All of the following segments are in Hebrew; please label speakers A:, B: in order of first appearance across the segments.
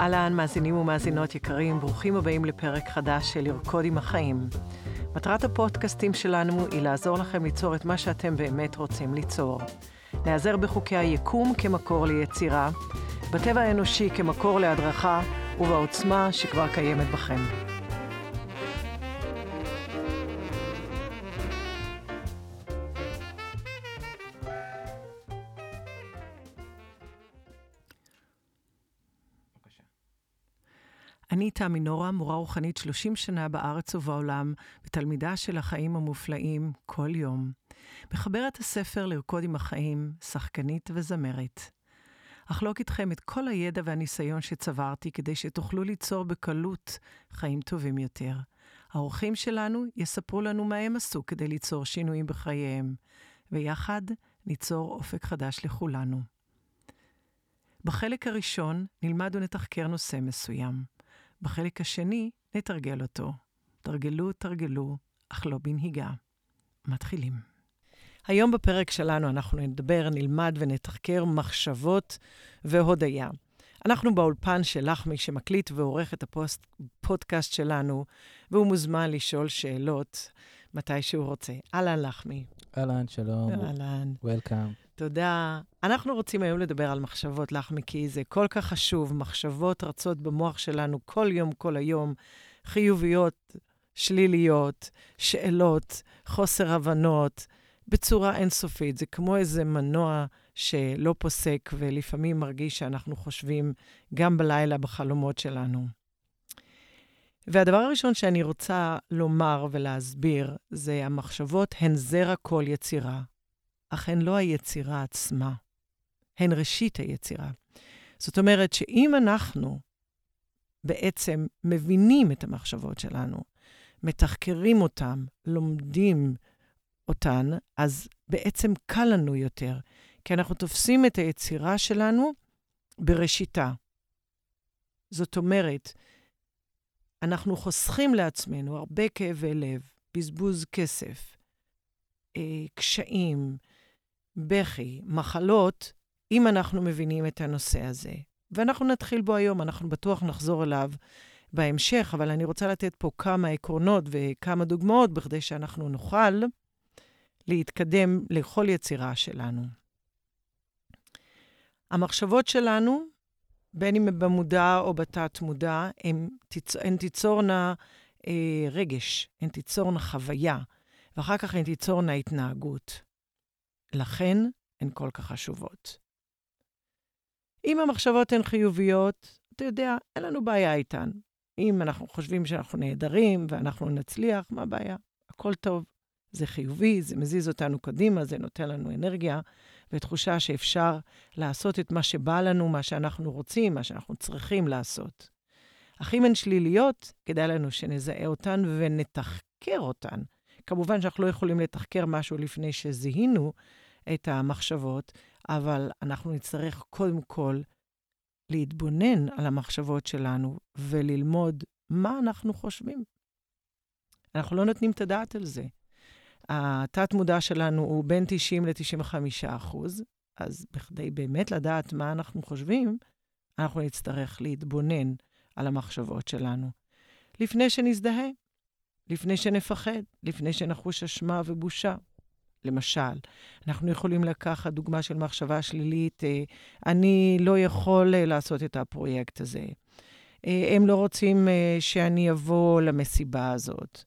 A: אהלן, מאזינים ומאזינות יקרים, ברוכים הבאים לפרק חדש של לרקוד עם החיים. מטרת הפודקאסטים שלנו היא לעזור לכם ליצור את מה שאתם באמת רוצים ליצור. להיעזר בחוקי היקום כמקור ליצירה, בטבע האנושי כמקור להדרכה ובעוצמה שכבר קיימת בכם. תמי נורה, מורה רוחנית 30 שנה בארץ ובעולם, ותלמידה של החיים המופלאים כל יום. מחברת הספר לרקוד עם החיים, שחקנית וזמרת. אחלוק איתכם את כל הידע והניסיון שצברתי כדי שתוכלו ליצור בקלות חיים טובים יותר. האורחים שלנו יספרו לנו מה הם עשו כדי ליצור שינויים בחייהם, ויחד ניצור אופק חדש לכולנו. בחלק הראשון נלמד ונתחקר נושא מסוים. בחלק השני נתרגל אותו. תרגלו, תרגלו, אך לא בנהיגה. מתחילים. היום בפרק שלנו אנחנו נדבר, נלמד ונתחקר מחשבות והודיה. אנחנו באולפן של לחמי שמקליט ועורך את הפודקאסט שלנו, והוא מוזמן לשאול שאלות מתי שהוא רוצה. אהלן, לחמי.
B: אהלן, שלום.
A: אהלן.
B: וולקאם.
A: תודה. אנחנו רוצים היום לדבר על מחשבות, לחמי, כי זה כל כך חשוב. מחשבות רצות במוח שלנו כל יום, כל היום, חיוביות, שליליות, שאלות, חוסר הבנות, בצורה אינסופית. זה כמו איזה מנוע שלא פוסק, ולפעמים מרגיש שאנחנו חושבים גם בלילה בחלומות שלנו. והדבר הראשון שאני רוצה לומר ולהסביר זה המחשבות הן זרע כל יצירה. אך הן לא היצירה עצמה, הן ראשית היצירה. זאת אומרת שאם אנחנו בעצם מבינים את המחשבות שלנו, מתחקרים אותן, לומדים אותן, אז בעצם קל לנו יותר, כי אנחנו תופסים את היצירה שלנו בראשיתה. זאת אומרת, אנחנו חוסכים לעצמנו הרבה כאבי לב, בזבוז כסף, אה, קשיים, בכי, מחלות, אם אנחנו מבינים את הנושא הזה. ואנחנו נתחיל בו היום, אנחנו בטוח נחזור אליו בהמשך, אבל אני רוצה לתת פה כמה עקרונות וכמה דוגמאות בכדי שאנחנו נוכל להתקדם לכל יצירה שלנו. המחשבות שלנו, בין אם במודע או בתת-מודע, הן, תיצ... הן תיצורנה אה, רגש, הן תיצורנה חוויה, ואחר כך הן תיצורנה התנהגות. לכן הן כל כך חשובות. אם המחשבות הן חיוביות, אתה יודע, אין לנו בעיה איתן. אם אנחנו חושבים שאנחנו נהדרים ואנחנו נצליח, מה הבעיה? הכל טוב. זה חיובי, זה מזיז אותנו קדימה, זה נותן לנו אנרגיה ותחושה שאפשר לעשות את מה שבא לנו, מה שאנחנו רוצים, מה שאנחנו צריכים לעשות. אך אם הן שליליות, כדאי לנו שנזהה אותן ונתחקר אותן. כמובן שאנחנו לא יכולים לתחקר משהו לפני שזיהינו את המחשבות, אבל אנחנו נצטרך קודם כל להתבונן על המחשבות שלנו וללמוד מה אנחנו חושבים. אנחנו לא נותנים את הדעת על זה. התת-מודע שלנו הוא בין 90 ל-95 אחוז, אז בכדי באמת לדעת מה אנחנו חושבים, אנחנו נצטרך להתבונן על המחשבות שלנו. לפני שנזדהה, לפני שנפחד, לפני שנחוש אשמה ובושה. למשל, אנחנו יכולים לקחת דוגמה של מחשבה שלילית, אה, אני לא יכול אה, לעשות את הפרויקט הזה. אה, הם לא רוצים שאני אבוא למסיבה הזאת.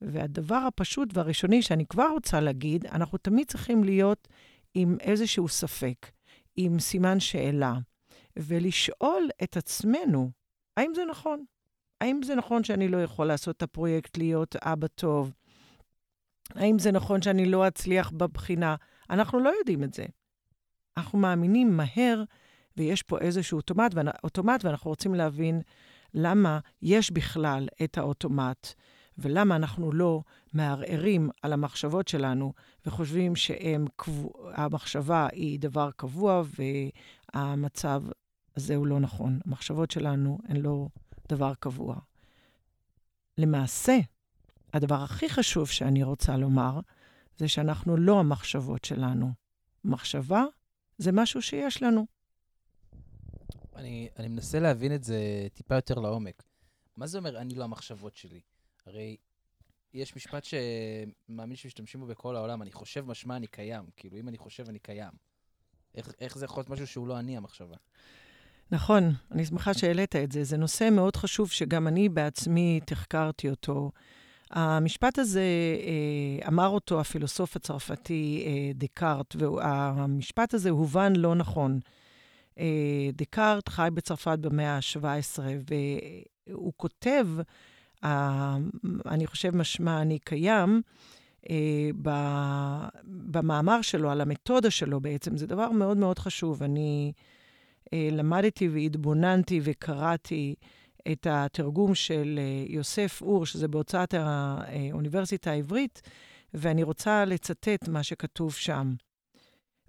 A: והדבר הפשוט והראשוני שאני כבר רוצה להגיד, אנחנו תמיד צריכים להיות עם איזשהו ספק, עם סימן שאלה, ולשאול את עצמנו, האם זה נכון? האם זה נכון שאני לא יכול לעשות את הפרויקט להיות אבא טוב? האם זה נכון שאני לא אצליח בבחינה? אנחנו לא יודעים את זה. אנחנו מאמינים מהר, ויש פה איזשהו אוטומט, אוטומט ואנחנו רוצים להבין למה יש בכלל את האוטומט, ולמה אנחנו לא מערערים על המחשבות שלנו וחושבים שהמחשבה היא דבר קבוע והמצב הזה הוא לא נכון. המחשבות שלנו הן לא דבר קבוע. למעשה, הדבר הכי חשוב שאני רוצה לומר, זה שאנחנו לא המחשבות שלנו. מחשבה זה משהו שיש לנו.
B: אני, אני מנסה להבין את זה טיפה יותר לעומק. מה זה אומר אני לא המחשבות שלי? הרי יש משפט שמאמין שמשתמשים בו בכל העולם, אני חושב משמע אני קיים. כאילו, אם אני חושב אני קיים. איך, איך זה יכול להיות משהו שהוא לא אני המחשבה?
A: נכון, אני שמחה שהעלית את זה. זה נושא מאוד חשוב שגם אני בעצמי תחקרתי אותו. המשפט הזה, אה, אמר אותו הפילוסוף הצרפתי אה, דקארט, והמשפט הזה הובן לא נכון. אה, דקארט חי בצרפת במאה ה-17, והוא כותב, אני חושב משמע אני קיים, במאמר שלו, על המתודה שלו בעצם, זה דבר מאוד מאוד חשוב. אני למדתי והתבוננתי וקראתי את התרגום של אה, יוסף אור, שזה בהוצאת האוניברסיטה העברית, ואני רוצה לצטט מה שכתוב שם.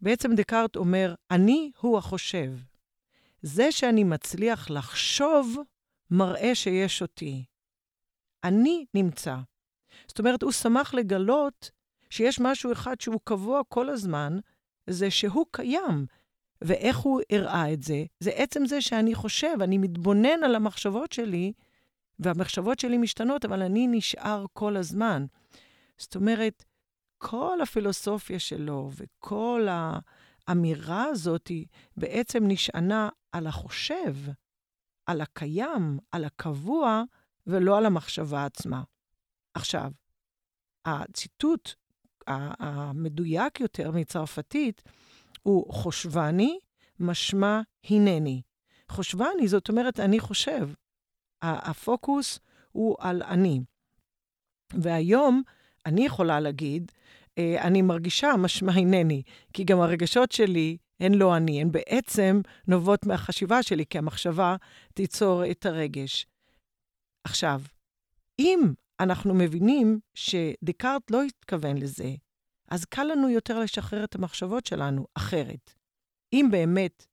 A: בעצם דקארט אומר, אני הוא החושב. זה שאני מצליח לחשוב, מראה שיש אותי. אני נמצא. זאת אומרת, הוא שמח לגלות שיש משהו אחד שהוא קבוע כל הזמן, זה שהוא קיים, ואיך הוא הראה את זה? זה עצם זה שאני חושב, אני מתבונן על המחשבות שלי, והמחשבות שלי משתנות, אבל אני נשאר כל הזמן. זאת אומרת, כל הפילוסופיה שלו וכל האמירה הזאת בעצם נשענה על החושב, על הקיים, על הקבוע, ולא על המחשבה עצמה. עכשיו, הציטוט המדויק יותר מצרפתית, הוא חושבני, משמע הנני. חושבני, זאת אומרת, אני חושב. הפוקוס הוא על אני. והיום אני יכולה להגיד, אה, אני מרגישה משמע הנני, כי גם הרגשות שלי הן לא אני, הן בעצם נובעות מהחשיבה שלי, כי המחשבה תיצור את הרגש. עכשיו, אם אנחנו מבינים שדקארט לא התכוון לזה, אז קל לנו יותר לשחרר את המחשבות שלנו אחרת. אם באמת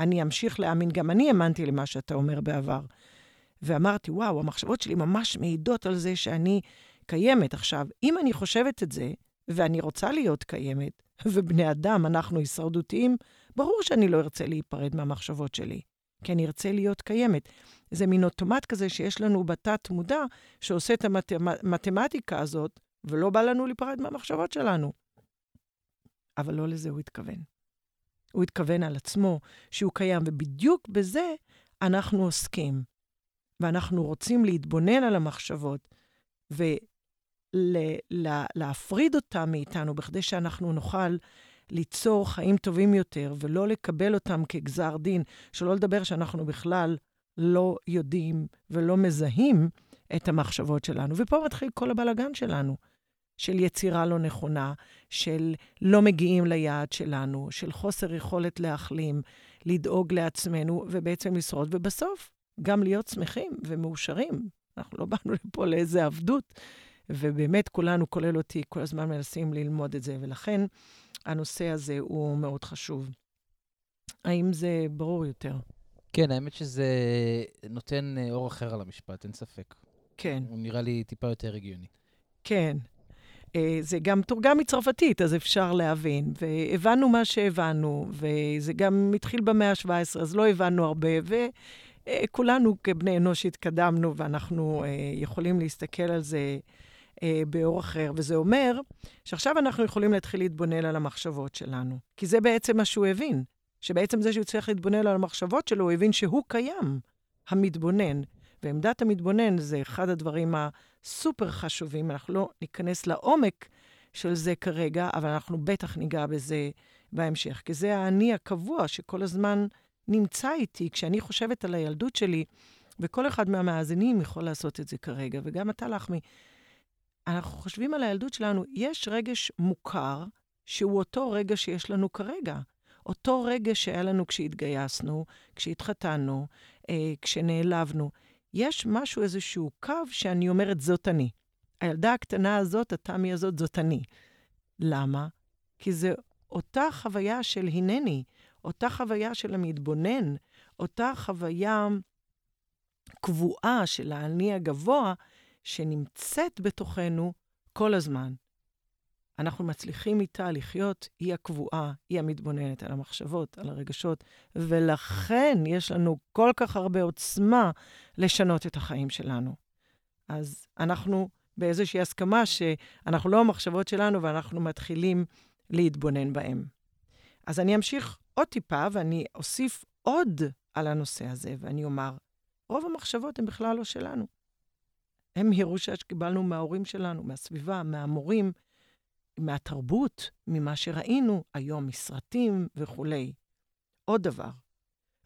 A: אני אמשיך להאמין, גם אני האמנתי למה שאתה אומר בעבר, ואמרתי, וואו, המחשבות שלי ממש מעידות על זה שאני קיימת. עכשיו, אם אני חושבת את זה, ואני רוצה להיות קיימת, ובני אדם, אנחנו הישרדותיים, ברור שאני לא ארצה להיפרד מהמחשבות שלי, כי אני ארצה להיות קיימת. זה מין אוטומט כזה שיש לנו בתת-מודע, שעושה את המתמטיקה הזאת, ולא בא לנו להיפרד מהמחשבות שלנו. אבל לא לזה הוא התכוון. הוא התכוון על עצמו, שהוא קיים, ובדיוק בזה אנחנו עוסקים. ואנחנו רוצים להתבונן על המחשבות ולהפריד אותן מאיתנו, בכדי שאנחנו נוכל ליצור חיים טובים יותר, ולא לקבל אותם כגזר דין, שלא לדבר שאנחנו בכלל לא יודעים ולא מזהים את המחשבות שלנו. ופה מתחיל כל הבלגן שלנו. של יצירה לא נכונה, של לא מגיעים ליעד שלנו, של חוסר יכולת להחלים, לדאוג לעצמנו ובעצם לשרוד, ובסוף גם להיות שמחים ומאושרים. אנחנו לא באנו לפה לאיזה עבדות, ובאמת כולנו, כולל אותי, כל הזמן מנסים ללמוד את זה, ולכן הנושא הזה הוא מאוד חשוב. האם זה ברור יותר?
B: כן, האמת שזה נותן אה, אור אחר על המשפט, אין ספק.
A: כן.
B: הוא נראה לי טיפה יותר הגיוני.
A: כן. אה, זה גם תורגם מצרפתית, אז אפשר להבין. והבנו מה שהבנו, וזה גם התחיל במאה ה-17, אז לא הבנו הרבה, וכולנו כבני אנוש התקדמנו, ואנחנו אה, יכולים להסתכל על זה אה, באור אחר. וזה אומר שעכשיו אנחנו יכולים להתחיל להתבונן על המחשבות שלנו, כי זה בעצם מה שהוא הבין. שבעצם זה שהוא צריך להתבונן על המחשבות שלו, הוא הבין שהוא קיים, המתבונן. ועמדת המתבונן זה אחד הדברים הסופר חשובים. אנחנו לא ניכנס לעומק של זה כרגע, אבל אנחנו בטח ניגע בזה בהמשך, כי זה האני הקבוע שכל הזמן נמצא איתי כשאני חושבת על הילדות שלי, וכל אחד מהמאזינים יכול לעשות את זה כרגע, וגם אתה, לחמי. אנחנו חושבים על הילדות שלנו, יש רגש מוכר, שהוא אותו רגע שיש לנו כרגע. אותו רגע שהיה לנו כשהתגייסנו, כשהתחתנו, אה, כשנעלבנו. יש משהו, איזשהו קו שאני אומרת, זאת אני. הילדה הקטנה הזאת, התמי הזאת, זאת אני. למה? כי זה אותה חוויה של הנני, אותה חוויה של המתבונן, אותה חוויה קבועה של האני הגבוה, שנמצאת בתוכנו כל הזמן. אנחנו מצליחים איתה לחיות, היא הקבועה, היא המתבוננת על המחשבות, על הרגשות, ולכן יש לנו כל כך הרבה עוצמה לשנות את החיים שלנו. אז אנחנו באיזושהי הסכמה שאנחנו לא המחשבות שלנו ואנחנו מתחילים להתבונן בהן. אז אני אמשיך עוד טיפה ואני אוסיף עוד על הנושא הזה, ואני אומר, רוב המחשבות הן בכלל לא שלנו. הם ירושה שקיבלנו מההורים שלנו, מהסביבה, מהמורים, מהתרבות, ממה שראינו היום, מסרטים וכולי. עוד דבר,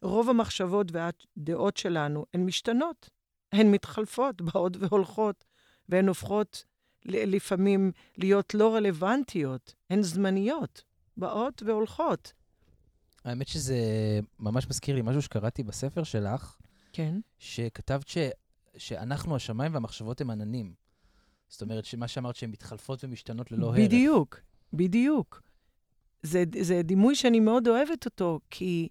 A: רוב המחשבות והדעות שלנו הן משתנות, הן מתחלפות, באות והולכות, והן הופכות לפעמים להיות לא רלוונטיות, הן זמניות, באות והולכות.
B: האמת שזה ממש מזכיר לי משהו שקראתי בספר שלך,
A: כן.
B: שכתבת ש... שאנחנו השמיים והמחשבות הם עננים. זאת אומרת, שמה שאמרת שהן מתחלפות ומשתנות ללא הרף.
A: בדיוק, בדיוק. זה, זה דימוי שאני מאוד אוהבת אותו, כי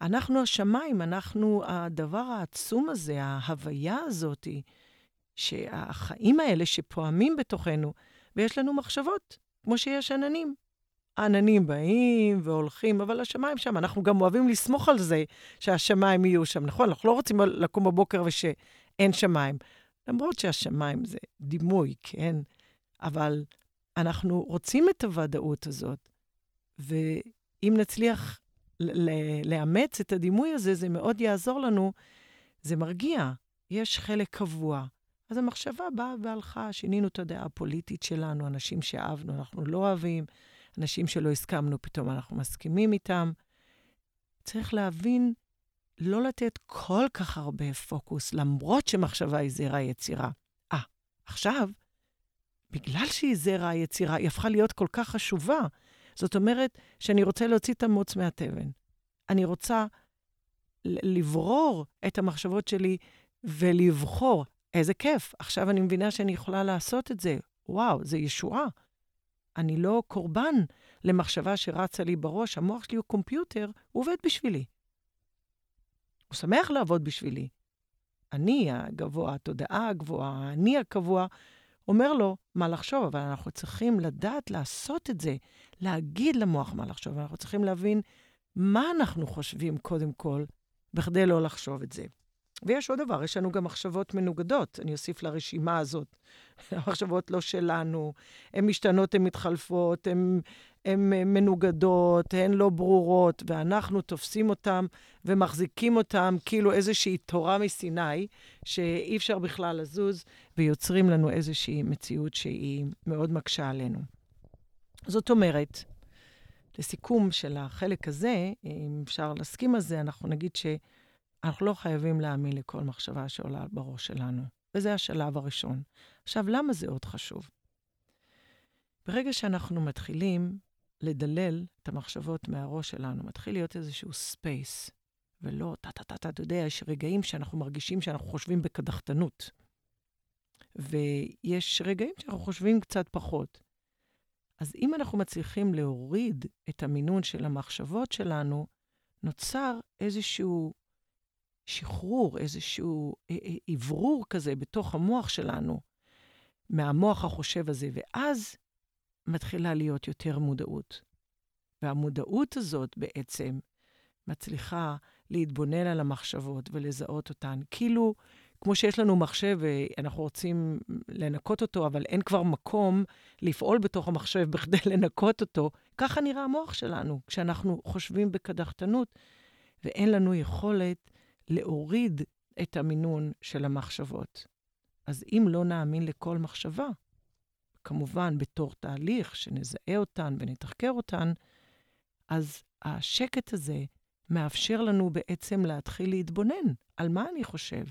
A: אנחנו השמיים, אנחנו הדבר העצום הזה, ההוויה הזאת, שהחיים האלה שפועמים בתוכנו, ויש לנו מחשבות, כמו שיש עננים. העננים באים והולכים, אבל השמיים שם. אנחנו גם אוהבים לסמוך על זה שהשמיים יהיו שם, נכון? אנחנו לא רוצים לקום בבוקר ושאין שמיים. למרות שהשמיים זה דימוי, כן? אבל אנחנו רוצים את הוודאות הזאת, ואם נצליח לאמץ את הדימוי הזה, זה מאוד יעזור לנו. זה מרגיע, יש חלק קבוע. אז המחשבה באה והלכה, שינינו את הדעה הפוליטית שלנו, אנשים שאהבנו, אנחנו לא אוהבים, אנשים שלא הסכמנו, פתאום אנחנו מסכימים איתם. צריך להבין לא לתת כל כך הרבה פוקוס, למרות שמחשבה היא זרע היצירה. אה, עכשיו, בגלל שהיא זרע היצירה, היא הפכה להיות כל כך חשובה. זאת אומרת שאני רוצה להוציא את המוץ מהתבן. אני רוצה לברור את המחשבות שלי ולבחור. איזה כיף, עכשיו אני מבינה שאני יכולה לעשות את זה. וואו, זה ישועה. אני לא קורבן למחשבה שרצה לי בראש. המוח שלי הוא קומפיוטר, הוא עובד בשבילי. הוא שמח לעבוד בשבילי. אני הגבוה, התודעה הגבוהה, אני הקבוע, אומר לו מה לחשוב, אבל אנחנו צריכים לדעת לעשות את זה, להגיד למוח מה לחשוב, אנחנו צריכים להבין מה אנחנו חושבים קודם כל, בכדי לא לחשוב את זה. ויש עוד דבר, יש לנו גם מחשבות מנוגדות, אני אוסיף לרשימה הזאת. המחשבות לא שלנו, הן משתנות, הן מתחלפות, הן מנוגדות, הן לא ברורות, ואנחנו תופסים אותן ומחזיקים אותן כאילו איזושהי תורה מסיני, שאי אפשר בכלל לזוז, ויוצרים לנו איזושהי מציאות שהיא מאוד מקשה עלינו. זאת אומרת, לסיכום של החלק הזה, אם אפשר להסכים על זה, אנחנו נגיד ש... אנחנו לא חייבים להאמין לכל מחשבה שעולה בראש שלנו, וזה השלב הראשון. עכשיו, למה זה עוד חשוב? ברגע שאנחנו מתחילים לדלל את המחשבות מהראש שלנו, מתחיל להיות איזשהו space, ולא טה-טה-טה, אתה יודע, יש רגעים שאנחנו מרגישים שאנחנו חושבים בקדחתנות. ויש רגעים שאנחנו חושבים קצת פחות. אז אם אנחנו מצליחים להוריד את המינון של המחשבות שלנו, נוצר איזשהו שחרור, איזשהו אוורור כזה בתוך המוח שלנו, מהמוח החושב הזה, ואז מתחילה להיות יותר מודעות. והמודעות הזאת בעצם מצליחה להתבונן על המחשבות ולזהות אותן. כאילו, כמו שיש לנו מחשב ואנחנו רוצים לנקות אותו, אבל אין כבר מקום לפעול בתוך המחשב בכדי לנקות אותו, ככה נראה המוח שלנו, כשאנחנו חושבים בקדחתנות, ואין לנו יכולת להוריד את המינון של המחשבות. אז אם לא נאמין לכל מחשבה, כמובן בתור תהליך שנזהה אותן ונתחקר אותן, אז השקט הזה מאפשר לנו בעצם להתחיל להתבונן על מה אני חושב.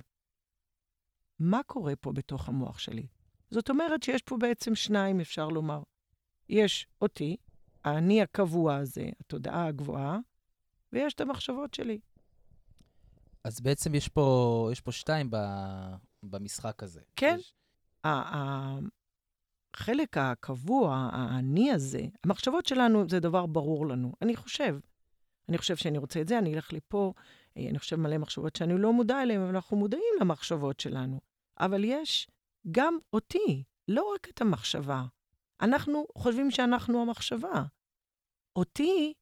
A: מה קורה פה בתוך המוח שלי? זאת אומרת שיש פה בעצם שניים, אפשר לומר. יש אותי, האני הקבוע הזה, התודעה הגבוהה, ויש את המחשבות שלי.
B: אז בעצם יש פה, יש פה שתיים ב, במשחק הזה.
A: כן.
B: יש...
A: החלק הקבוע, האני הזה, המחשבות שלנו זה דבר ברור לנו. אני חושב. אני חושב שאני רוצה את זה, אני אלך לפה, אה, אני חושב מלא מחשבות שאני לא מודע אליהן, אבל אנחנו מודעים למחשבות שלנו. אבל יש גם אותי, לא רק את המחשבה. אנחנו חושבים שאנחנו המחשבה. אותי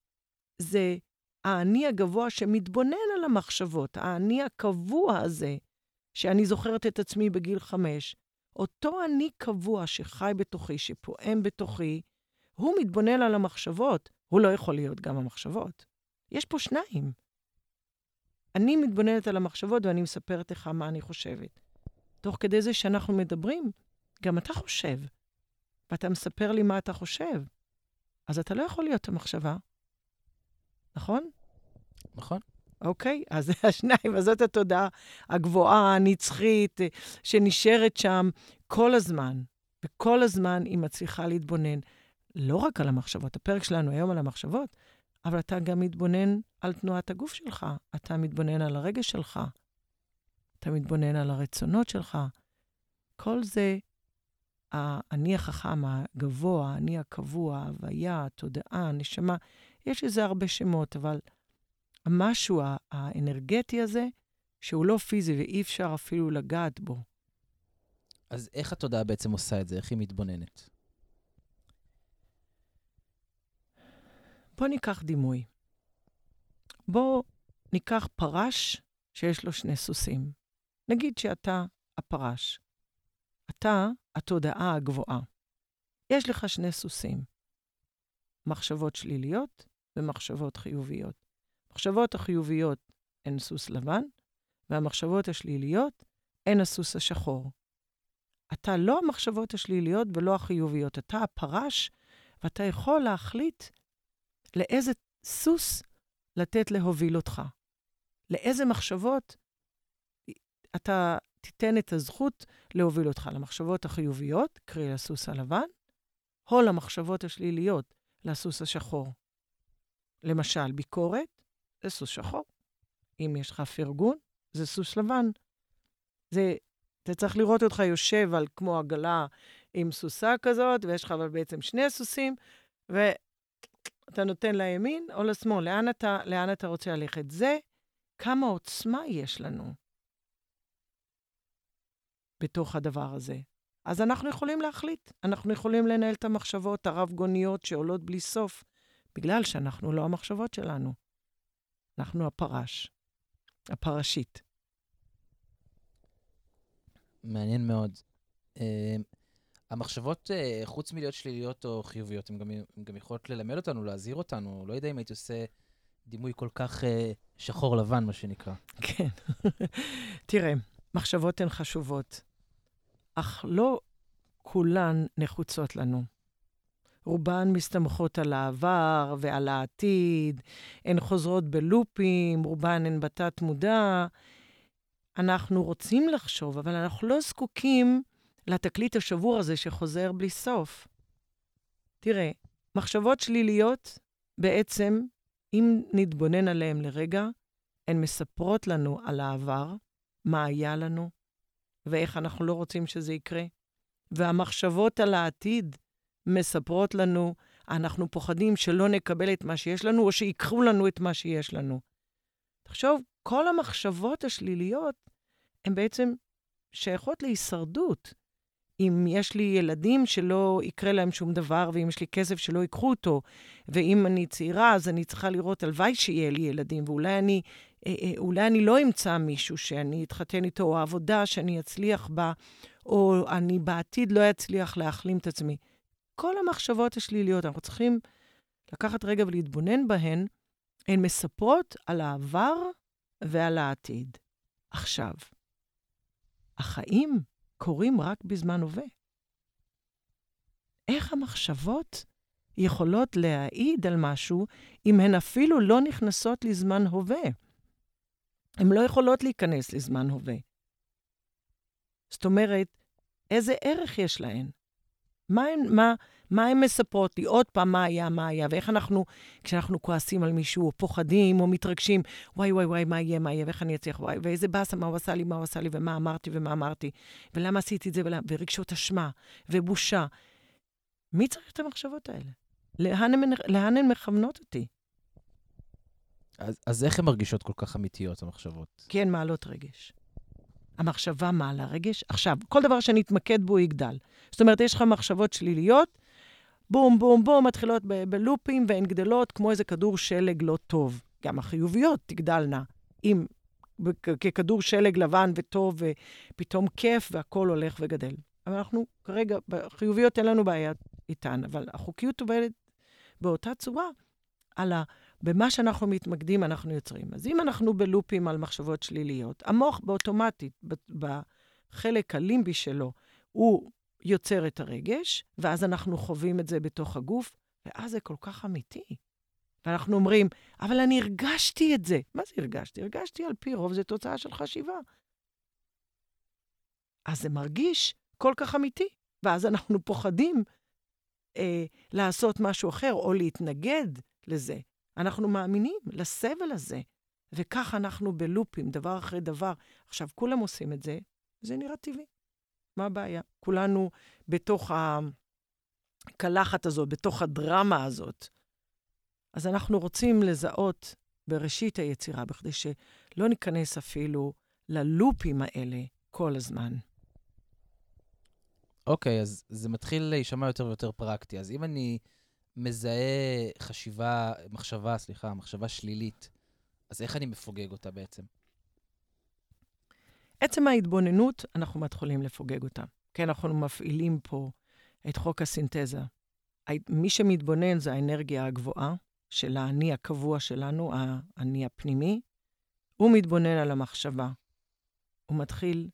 A: זה האני הגבוה שמתבונן המחשבות, האני הקבוע הזה, שאני זוכרת את עצמי בגיל חמש. אותו אני קבוע שחי בתוכי, שפועם בתוכי, הוא מתבונן על המחשבות, הוא לא יכול להיות גם המחשבות. יש פה שניים. אני מתבוננת על המחשבות ואני מספרת לך מה אני חושבת. תוך כדי זה שאנחנו מדברים, גם אתה חושב, ואתה מספר לי מה אתה חושב. אז אתה לא יכול להיות המחשבה, נכון?
B: נכון.
A: אוקיי? אז זה השניים, אז זאת התודעה הגבוהה, הנצחית, שנשארת שם כל הזמן. וכל הזמן היא מצליחה להתבונן לא רק על המחשבות, הפרק שלנו היום על המחשבות, אבל אתה גם מתבונן על תנועת הגוף שלך, אתה מתבונן על הרגש שלך, אתה מתבונן על הרצונות שלך. כל זה האני החכם, הגבוה, האני הקבוע, ההוויה, התודעה, הנשמה, יש לזה הרבה שמות, אבל המשהו האנרגטי הזה, שהוא לא פיזי ואי אפשר אפילו לגעת בו.
B: אז איך התודעה בעצם עושה את זה? איך היא מתבוננת?
A: בוא ניקח דימוי. בוא ניקח פרש שיש לו שני סוסים. נגיד שאתה הפרש. אתה התודעה הגבוהה. יש לך שני סוסים, מחשבות שליליות ומחשבות חיוביות. המחשבות החיוביות הן סוס לבן, והמחשבות השליליות הן הסוס השחור. אתה לא המחשבות השליליות ולא החיוביות, אתה הפרש, ואתה יכול להחליט לאיזה סוס לתת להוביל אותך. לאיזה מחשבות אתה תיתן את הזכות להוביל אותך למחשבות החיוביות, קרי לסוס הלבן, או למחשבות השליליות, לסוס השחור. למשל, ביקורת זה סוס שחור. אם יש לך פרגון, זה סוס לבן. זה, אתה צריך לראות אותך יושב על כמו עגלה עם סוסה כזאת, ויש לך אבל בעצם שני סוסים, ואתה נותן לימין או לשמאל. לאן אתה, לאן אתה רוצה ללכת? זה כמה עוצמה יש לנו. בתוך הדבר הזה. אז אנחנו יכולים להחליט, אנחנו יכולים לנהל את המחשבות הרב-גוניות שעולות בלי סוף, בגלל שאנחנו לא המחשבות שלנו. אנחנו הפרש, הפרשית.
B: מעניין מאוד. Uh, המחשבות, uh, חוץ מלהיות שליליות או חיוביות, הן גם, גם יכולות ללמד אותנו, להזהיר אותנו. לא יודע אם הייתי עושה דימוי כל כך uh, שחור-לבן, מה שנקרא.
A: כן. תראה, מחשבות הן חשובות. אך לא כולן נחוצות לנו. רובן מסתמכות על העבר ועל העתיד, הן חוזרות בלופים, רובן הן בתת-מודע. אנחנו רוצים לחשוב, אבל אנחנו לא זקוקים לתקליט השבור הזה שחוזר בלי סוף. תראה, מחשבות שליליות, בעצם, אם נתבונן עליהן לרגע, הן מספרות לנו על העבר, מה היה לנו, ואיך אנחנו לא רוצים שזה יקרה. והמחשבות על העתיד מספרות לנו, אנחנו פוחדים שלא נקבל את מה שיש לנו, או שיקחו לנו את מה שיש לנו. תחשוב, כל המחשבות השליליות הן בעצם שייכות להישרדות. אם יש לי ילדים שלא יקרה להם שום דבר, ואם יש לי כסף שלא ייקחו אותו, ואם אני צעירה, אז אני צריכה לראות, הלוואי שיהיה לי ילדים, ואולי אני אה, אה, אולי אני לא אמצא מישהו שאני אתחתן איתו, או עבודה שאני אצליח בה, או אני בעתיד לא אצליח להחלים את עצמי. כל המחשבות השליליות, אנחנו צריכים לקחת רגע ולהתבונן בהן, הן מספרות על העבר ועל העתיד. עכשיו, החיים קורים רק בזמן הווה. איך המחשבות יכולות להעיד על משהו אם הן אפילו לא נכנסות לזמן הווה? הן לא יכולות להיכנס לזמן הווה. זאת אומרת, איזה ערך יש להן? מה הן, מה, מה הן מספרות לי? עוד פעם, מה היה, מה היה, ואיך אנחנו, כשאנחנו כועסים על מישהו, או פוחדים, או מתרגשים, וואי, וואי, וואי, מה יהיה, מה יהיה, ואיך אני אצליח, וואי, ואיזה באסה, מה הוא עשה לי, מה הוא עשה לי, ומה אמרתי, ומה אמרתי, ולמה עשיתי את זה, ולמה, ורגשות אשמה, ובושה. מי צריך את המחשבות האלה? לאן הן, לאן הן מכוונות אותי?
B: אז, אז איך הן מרגישות כל כך אמיתיות, המחשבות?
A: כי הן מעלות רגש. המחשבה מעלה רגש. עכשיו, כל דבר שאני אתמקד בו יגדל. זאת אומרת, יש לך מחשבות שליליות, בום, בום, בום, מתחילות ב- בלופים והן גדלות כמו איזה כדור שלג לא טוב. גם החיוביות תגדלנה, אם ככדור שלג לבן וטוב, ופתאום כיף והכול הולך וגדל. אבל אנחנו כרגע, בחיוביות אין לנו בעיה איתן, אבל החוקיות עובדת באותה צורה, על ה... במה שאנחנו מתמקדים, אנחנו יוצרים. אז אם אנחנו בלופים על מחשבות שליליות, המוח באוטומטית, בחלק הלימבי שלו, הוא יוצר את הרגש, ואז אנחנו חווים את זה בתוך הגוף, ואז זה כל כך אמיתי. ואנחנו אומרים, אבל אני הרגשתי את זה. מה זה הרגשתי? הרגשתי על פי רוב, זו תוצאה של חשיבה. אז זה מרגיש כל כך אמיתי, ואז אנחנו פוחדים אה, לעשות משהו אחר או להתנגד לזה. אנחנו מאמינים לסבל הזה, וכך אנחנו בלופים, דבר אחרי דבר. עכשיו, כולם עושים את זה, זה נראה טבעי. מה הבעיה? כולנו בתוך הקלחת הזאת, בתוך הדרמה הזאת. אז אנחנו רוצים לזהות בראשית היצירה, בכדי שלא ניכנס אפילו ללופים האלה כל הזמן.
B: אוקיי, אז זה מתחיל להישמע יותר ויותר פרקטי. אז אם אני מזהה חשיבה, מחשבה, סליחה, מחשבה שלילית, אז איך אני מפוגג אותה בעצם?
A: עצם ההתבוננות, אנחנו מתחילים לפוגג אותה. כן, אנחנו מפעילים פה את חוק הסינתזה. מי שמתבונן זה האנרגיה הגבוהה של האני הקבוע שלנו, האני הפנימי. הוא מתבונן על המחשבה. הוא מתחיל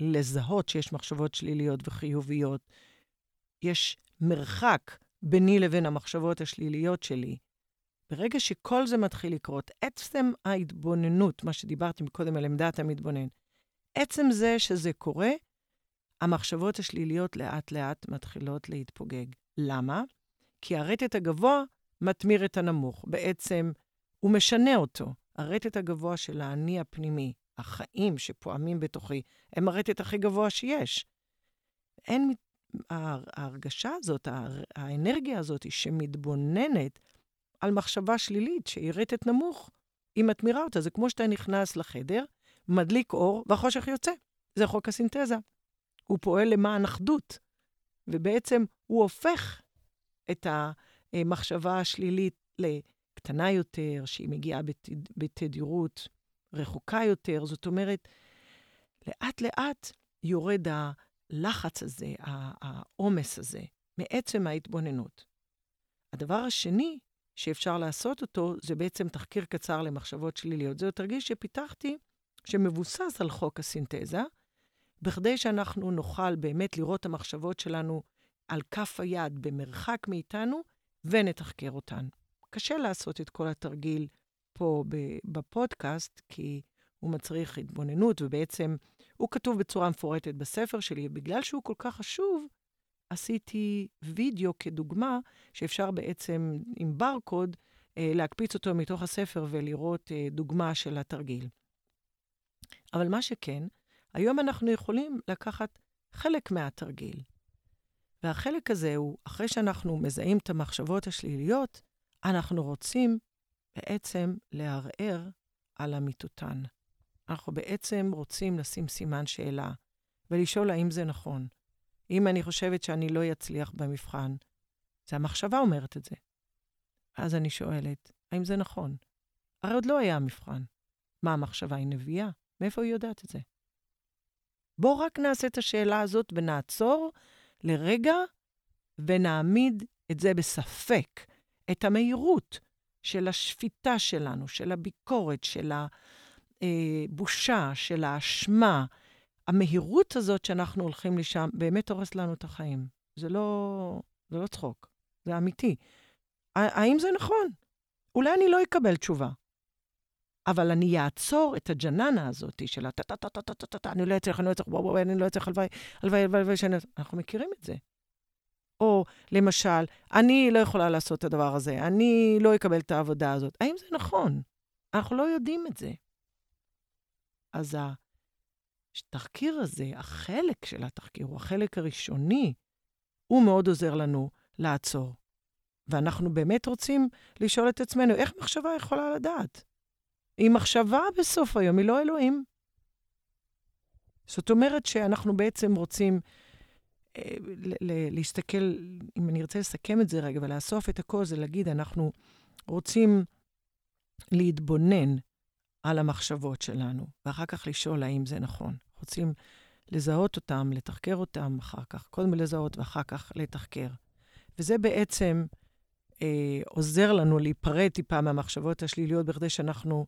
A: לזהות שיש מחשבות שליליות וחיוביות. יש מרחק ביני לבין המחשבות השליליות שלי. ברגע שכל זה מתחיל לקרות, עצם ההתבוננות, מה שדיברתי קודם על עמדת המתבונן, עצם זה שזה קורה, המחשבות השליליות לאט-לאט מתחילות להתפוגג. למה? כי הרטט הגבוה מתמיר את הנמוך. בעצם הוא משנה אותו. הרטט הגבוה של האני הפנימי, החיים שפועמים בתוכי, הם הרטט הכי גבוה שיש. אין, ההרגשה הזאת, האנרגיה הזאת שמתבוננת על מחשבה שלילית, שהיא רטט נמוך, היא מתמירה אותה. זה כמו שאתה נכנס לחדר, מדליק אור, והחושך יוצא. זה חוק הסינתזה. הוא פועל למען אחדות, ובעצם הוא הופך את המחשבה השלילית לקטנה יותר, שהיא מגיעה בתד... בתדירות רחוקה יותר. זאת אומרת, לאט-לאט יורד הלחץ הזה, העומס הזה, מעצם ההתבוננות. הדבר השני שאפשר לעשות אותו, זה בעצם תחקיר קצר למחשבות שליליות. זהו תרגיל שפיתחתי, שמבוסס על חוק הסינתזה, בכדי שאנחנו נוכל באמת לראות את המחשבות שלנו על כף היד במרחק מאיתנו, ונתחקר אותן. קשה לעשות את כל התרגיל פה בפודקאסט, כי הוא מצריך התבוננות, ובעצם הוא כתוב בצורה מפורטת בספר שלי, ובגלל שהוא כל כך חשוב, עשיתי וידאו כדוגמה, שאפשר בעצם עם ברקוד אה, להקפיץ אותו מתוך הספר ולראות אה, דוגמה של התרגיל. אבל מה שכן, היום אנחנו יכולים לקחת חלק מהתרגיל. והחלק הזה הוא, אחרי שאנחנו מזהים את המחשבות השליליות, אנחנו רוצים בעצם לערער על אמיתותן. אנחנו בעצם רוצים לשים סימן שאלה ולשאול האם זה נכון. אם אני חושבת שאני לא אצליח במבחן, זה המחשבה אומרת את זה. אז אני שואלת, האם זה נכון? הרי עוד לא היה המבחן. מה המחשבה היא נביאה? מאיפה היא יודעת את זה? בואו רק נעשה את השאלה הזאת ונעצור לרגע ונעמיד את זה בספק, את המהירות של השפיטה שלנו, של הביקורת, של הבושה, של האשמה. המהירות הזאת שאנחנו הולכים לשם באמת הורס לנו את החיים. זה לא, זה לא צחוק, זה אמיתי. האם זה נכון? אולי אני לא אקבל תשובה. אבל אני אעצור את הג'ננה הזאת של הטה-טה-טה-טה-טה-טה, אני לא אצליח, אני לא אצליח, וואו, וואו, אני לא אצליח, הלוואי, הלוואי, הלוואי, שאני... אנחנו מכירים את זה. או למשל, אני לא יכולה לעשות את הדבר הזה, אני לא אקבל את העבודה הזאת. האם זה נכון? אנחנו לא יודעים את זה. אז התחקיר הזה, החלק של התחקיר, הוא החלק הראשוני, הוא מאוד עוזר לנו לעצור. ואנחנו באמת רוצים לשאול את עצמנו, איך מחשבה יכולה לדעת? היא מחשבה בסוף היום, היא לא אלוהים. זאת אומרת שאנחנו בעצם רוצים להסתכל, אם אני ארצה לסכם את זה רגע ולאסוף את הכל, זה להגיד, אנחנו רוצים להתבונן על המחשבות שלנו, ואחר כך לשאול האם זה נכון. רוצים לזהות אותם, לתחקר אותם אחר כך, קודם לזהות ואחר כך לתחקר. וזה בעצם אה, עוזר לנו להיפרד טיפה מהמחשבות השליליות, בכדי שאנחנו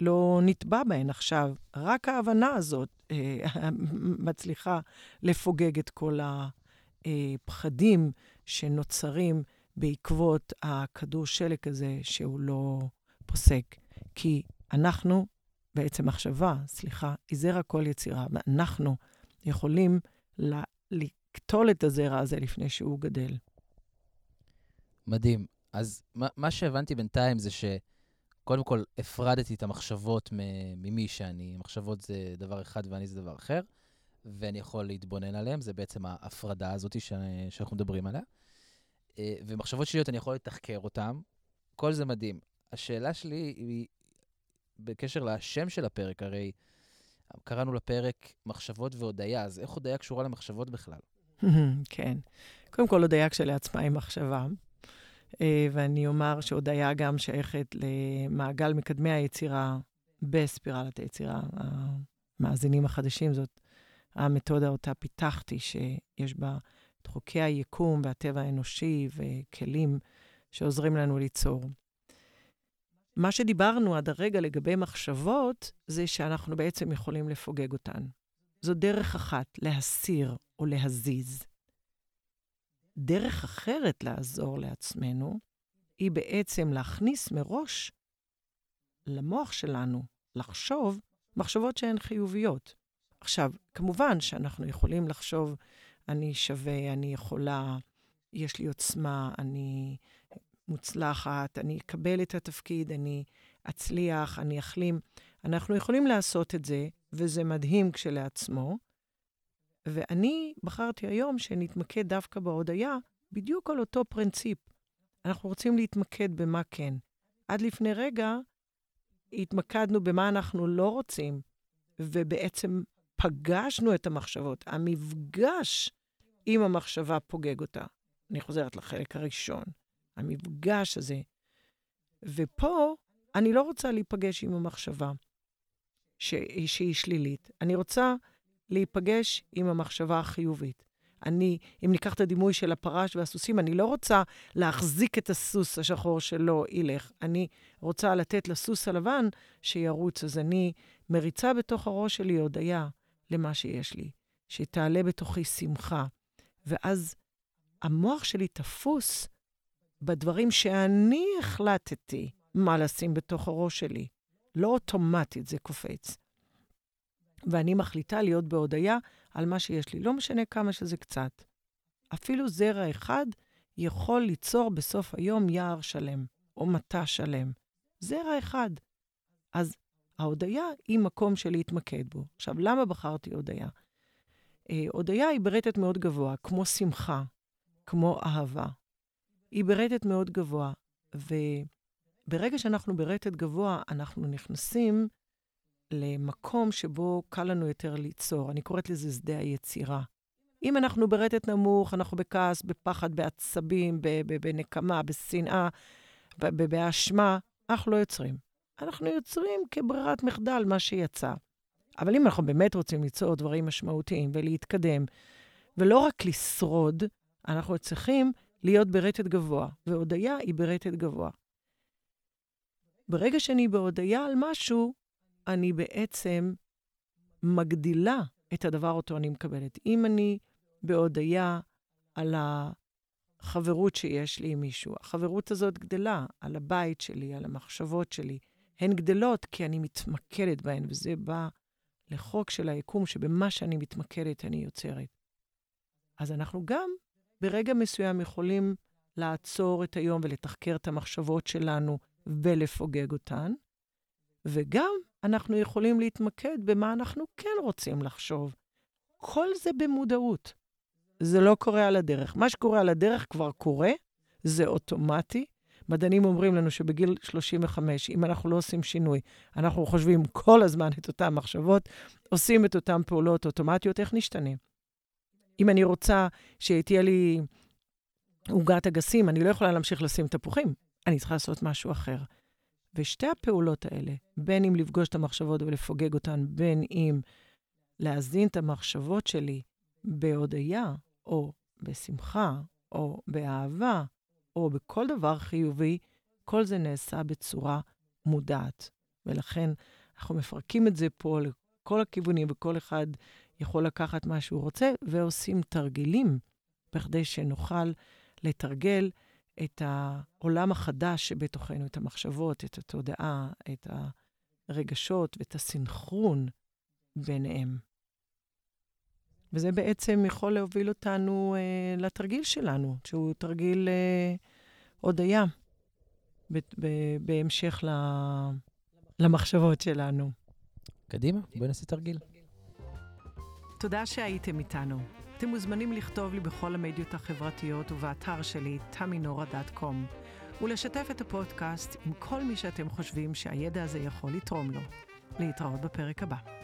A: לא נטבע בהן עכשיו. רק ההבנה הזאת אה, מצליחה לפוגג את כל הפחדים שנוצרים בעקבות הכדור שלג הזה, שהוא לא פוסק. כי אנחנו, בעצם מחשבה, סליחה, היא זרע כל יצירה, ואנחנו יכולים לקטול את הזרע הזה לפני שהוא גדל.
B: מדהים. אז מה, מה שהבנתי בינתיים זה שקודם כל הפרדתי את המחשבות ממי שאני. מחשבות זה דבר אחד ואני זה דבר אחר, ואני יכול להתבונן עליהן, זה בעצם ההפרדה הזאת. שאנחנו מדברים עליה. אה, ומחשבות שליליות, אני יכול לתחקר אותן. כל זה מדהים. השאלה שלי היא בקשר לשם של הפרק, הרי קראנו לפרק מחשבות והודיה, אז איך הודיה קשורה למחשבות בכלל?
A: כן. קודם כל, הודיה כשלעצמה היא מחשבה. אה, ואני אומר שהודיה גם שייכת למעגל מקדמי היצירה בספירלת היצירה. המאזינים החדשים, זאת המתודה אותה פיתחתי, שיש בה את חוקי היקום והטבע האנושי וכלים שעוזרים לנו ליצור. מה שדיברנו עד הרגע לגבי מחשבות, זה שאנחנו בעצם יכולים לפוגג אותן. זו דרך אחת להסיר או להזיז. דרך אחרת לעזור לעצמנו היא בעצם להכניס מראש למוח שלנו לחשוב מחשבות שהן חיוביות. עכשיו, כמובן שאנחנו יכולים לחשוב, אני שווה, אני יכולה, יש לי עוצמה, אני מוצלחת, אני אקבל את התפקיד, אני אצליח, אני אחלים. אנחנו יכולים לעשות את זה, וזה מדהים כשלעצמו. ואני בחרתי היום שנתמקד דווקא בהודיה, בדיוק על אותו פרינציפ. אנחנו רוצים להתמקד במה כן. עד לפני רגע התמקדנו במה אנחנו לא רוצים, ובעצם פגשנו את המחשבות. המפגש עם המחשבה פוגג אותה. אני חוזרת לחלק הראשון. המפגש הזה. ופה אני לא רוצה להיפגש עם המחשבה ש... שהיא שלילית. אני רוצה להיפגש עם המחשבה החיובית. אני, אם ניקח את הדימוי של הפרש והסוסים, אני לא רוצה להחזיק את הסוס השחור שלא ילך. אני רוצה לתת לסוס הלבן שירוץ. אז אני מריצה בתוך הראש שלי הודיה למה שיש לי, שתעלה בתוכי שמחה. ואז המוח שלי תפוס בדברים שאני החלטתי מה לשים בתוך הראש שלי. לא אוטומטית זה קופץ. ואני מחליטה להיות בהודיה על מה שיש לי, לא משנה כמה שזה קצת. אפילו זרע אחד יכול ליצור בסוף היום יער שלם, או מטע שלם. זרע אחד. אז ההודיה היא מקום של להתמקד בו. עכשיו, למה בחרתי הודיה? אה, הודיה היא ברטט מאוד גבוה, כמו שמחה, כמו אהבה. היא ברטט מאוד גבוה, וברגע שאנחנו ברטט גבוה, אנחנו נכנסים למקום שבו קל לנו יותר ליצור. אני קוראת לזה שדה היצירה. אם אנחנו ברטט נמוך, אנחנו בכעס, בפחד, בעצבים, בנקמה, בשנאה, באשמה, אנחנו לא יוצרים. אנחנו יוצרים כברירת מחדל מה שיצא. אבל אם אנחנו באמת רוצים ליצור דברים משמעותיים ולהתקדם, ולא רק לשרוד, אנחנו צריכים להיות ברטט גבוה, והודיה היא ברטט גבוה. ברגע שאני בהודיה על משהו, אני בעצם מגדילה את הדבר אותו אני מקבלת. אם אני בהודיה על החברות שיש לי עם מישהו, החברות הזאת גדלה על הבית שלי, על המחשבות שלי. הן גדלות כי אני מתמקדת בהן, וזה בא לחוק של היקום, שבמה שאני מתמקדת אני יוצרת. אז אנחנו גם ברגע מסוים יכולים לעצור את היום ולתחקר את המחשבות שלנו ולפוגג אותן, וגם אנחנו יכולים להתמקד במה אנחנו כן רוצים לחשוב. כל זה במודעות. זה לא קורה על הדרך. מה שקורה על הדרך כבר קורה, זה אוטומטי. מדענים אומרים לנו שבגיל 35, אם אנחנו לא עושים שינוי, אנחנו חושבים כל הזמן את אותן מחשבות, עושים את אותן פעולות אוטומטיות, איך נשתנה? אם אני רוצה שתהיה לי עוגת אגסים, אני לא יכולה להמשיך לשים תפוחים, אני צריכה לעשות משהו אחר. ושתי הפעולות האלה, בין אם לפגוש את המחשבות ולפוגג אותן, בין אם להזין את המחשבות שלי בהודיה, או בשמחה, או באהבה, או בכל דבר חיובי, כל זה נעשה בצורה מודעת. ולכן אנחנו מפרקים את זה פה לכל הכיוונים, וכל אחד יכול לקחת מה שהוא רוצה, ועושים תרגילים בכדי שנוכל לתרגל את העולם החדש שבתוכנו, את המחשבות, את התודעה, את הרגשות ואת הסנכרון ביניהם. וזה בעצם יכול להוביל אותנו אה, לתרגיל שלנו, שהוא תרגיל אה, הודיה, ב- ב- בהמשך ל- למחשבות שלנו.
B: קדימה, בואי נעשה תרגיל.
A: תודה שהייתם איתנו. אתם מוזמנים לכתוב לי בכל המדיות החברתיות ובאתר שלי, taminora.com, ולשתף את הפודקאסט עם כל מי שאתם חושבים שהידע הזה יכול לתרום לו. להתראות בפרק הבא.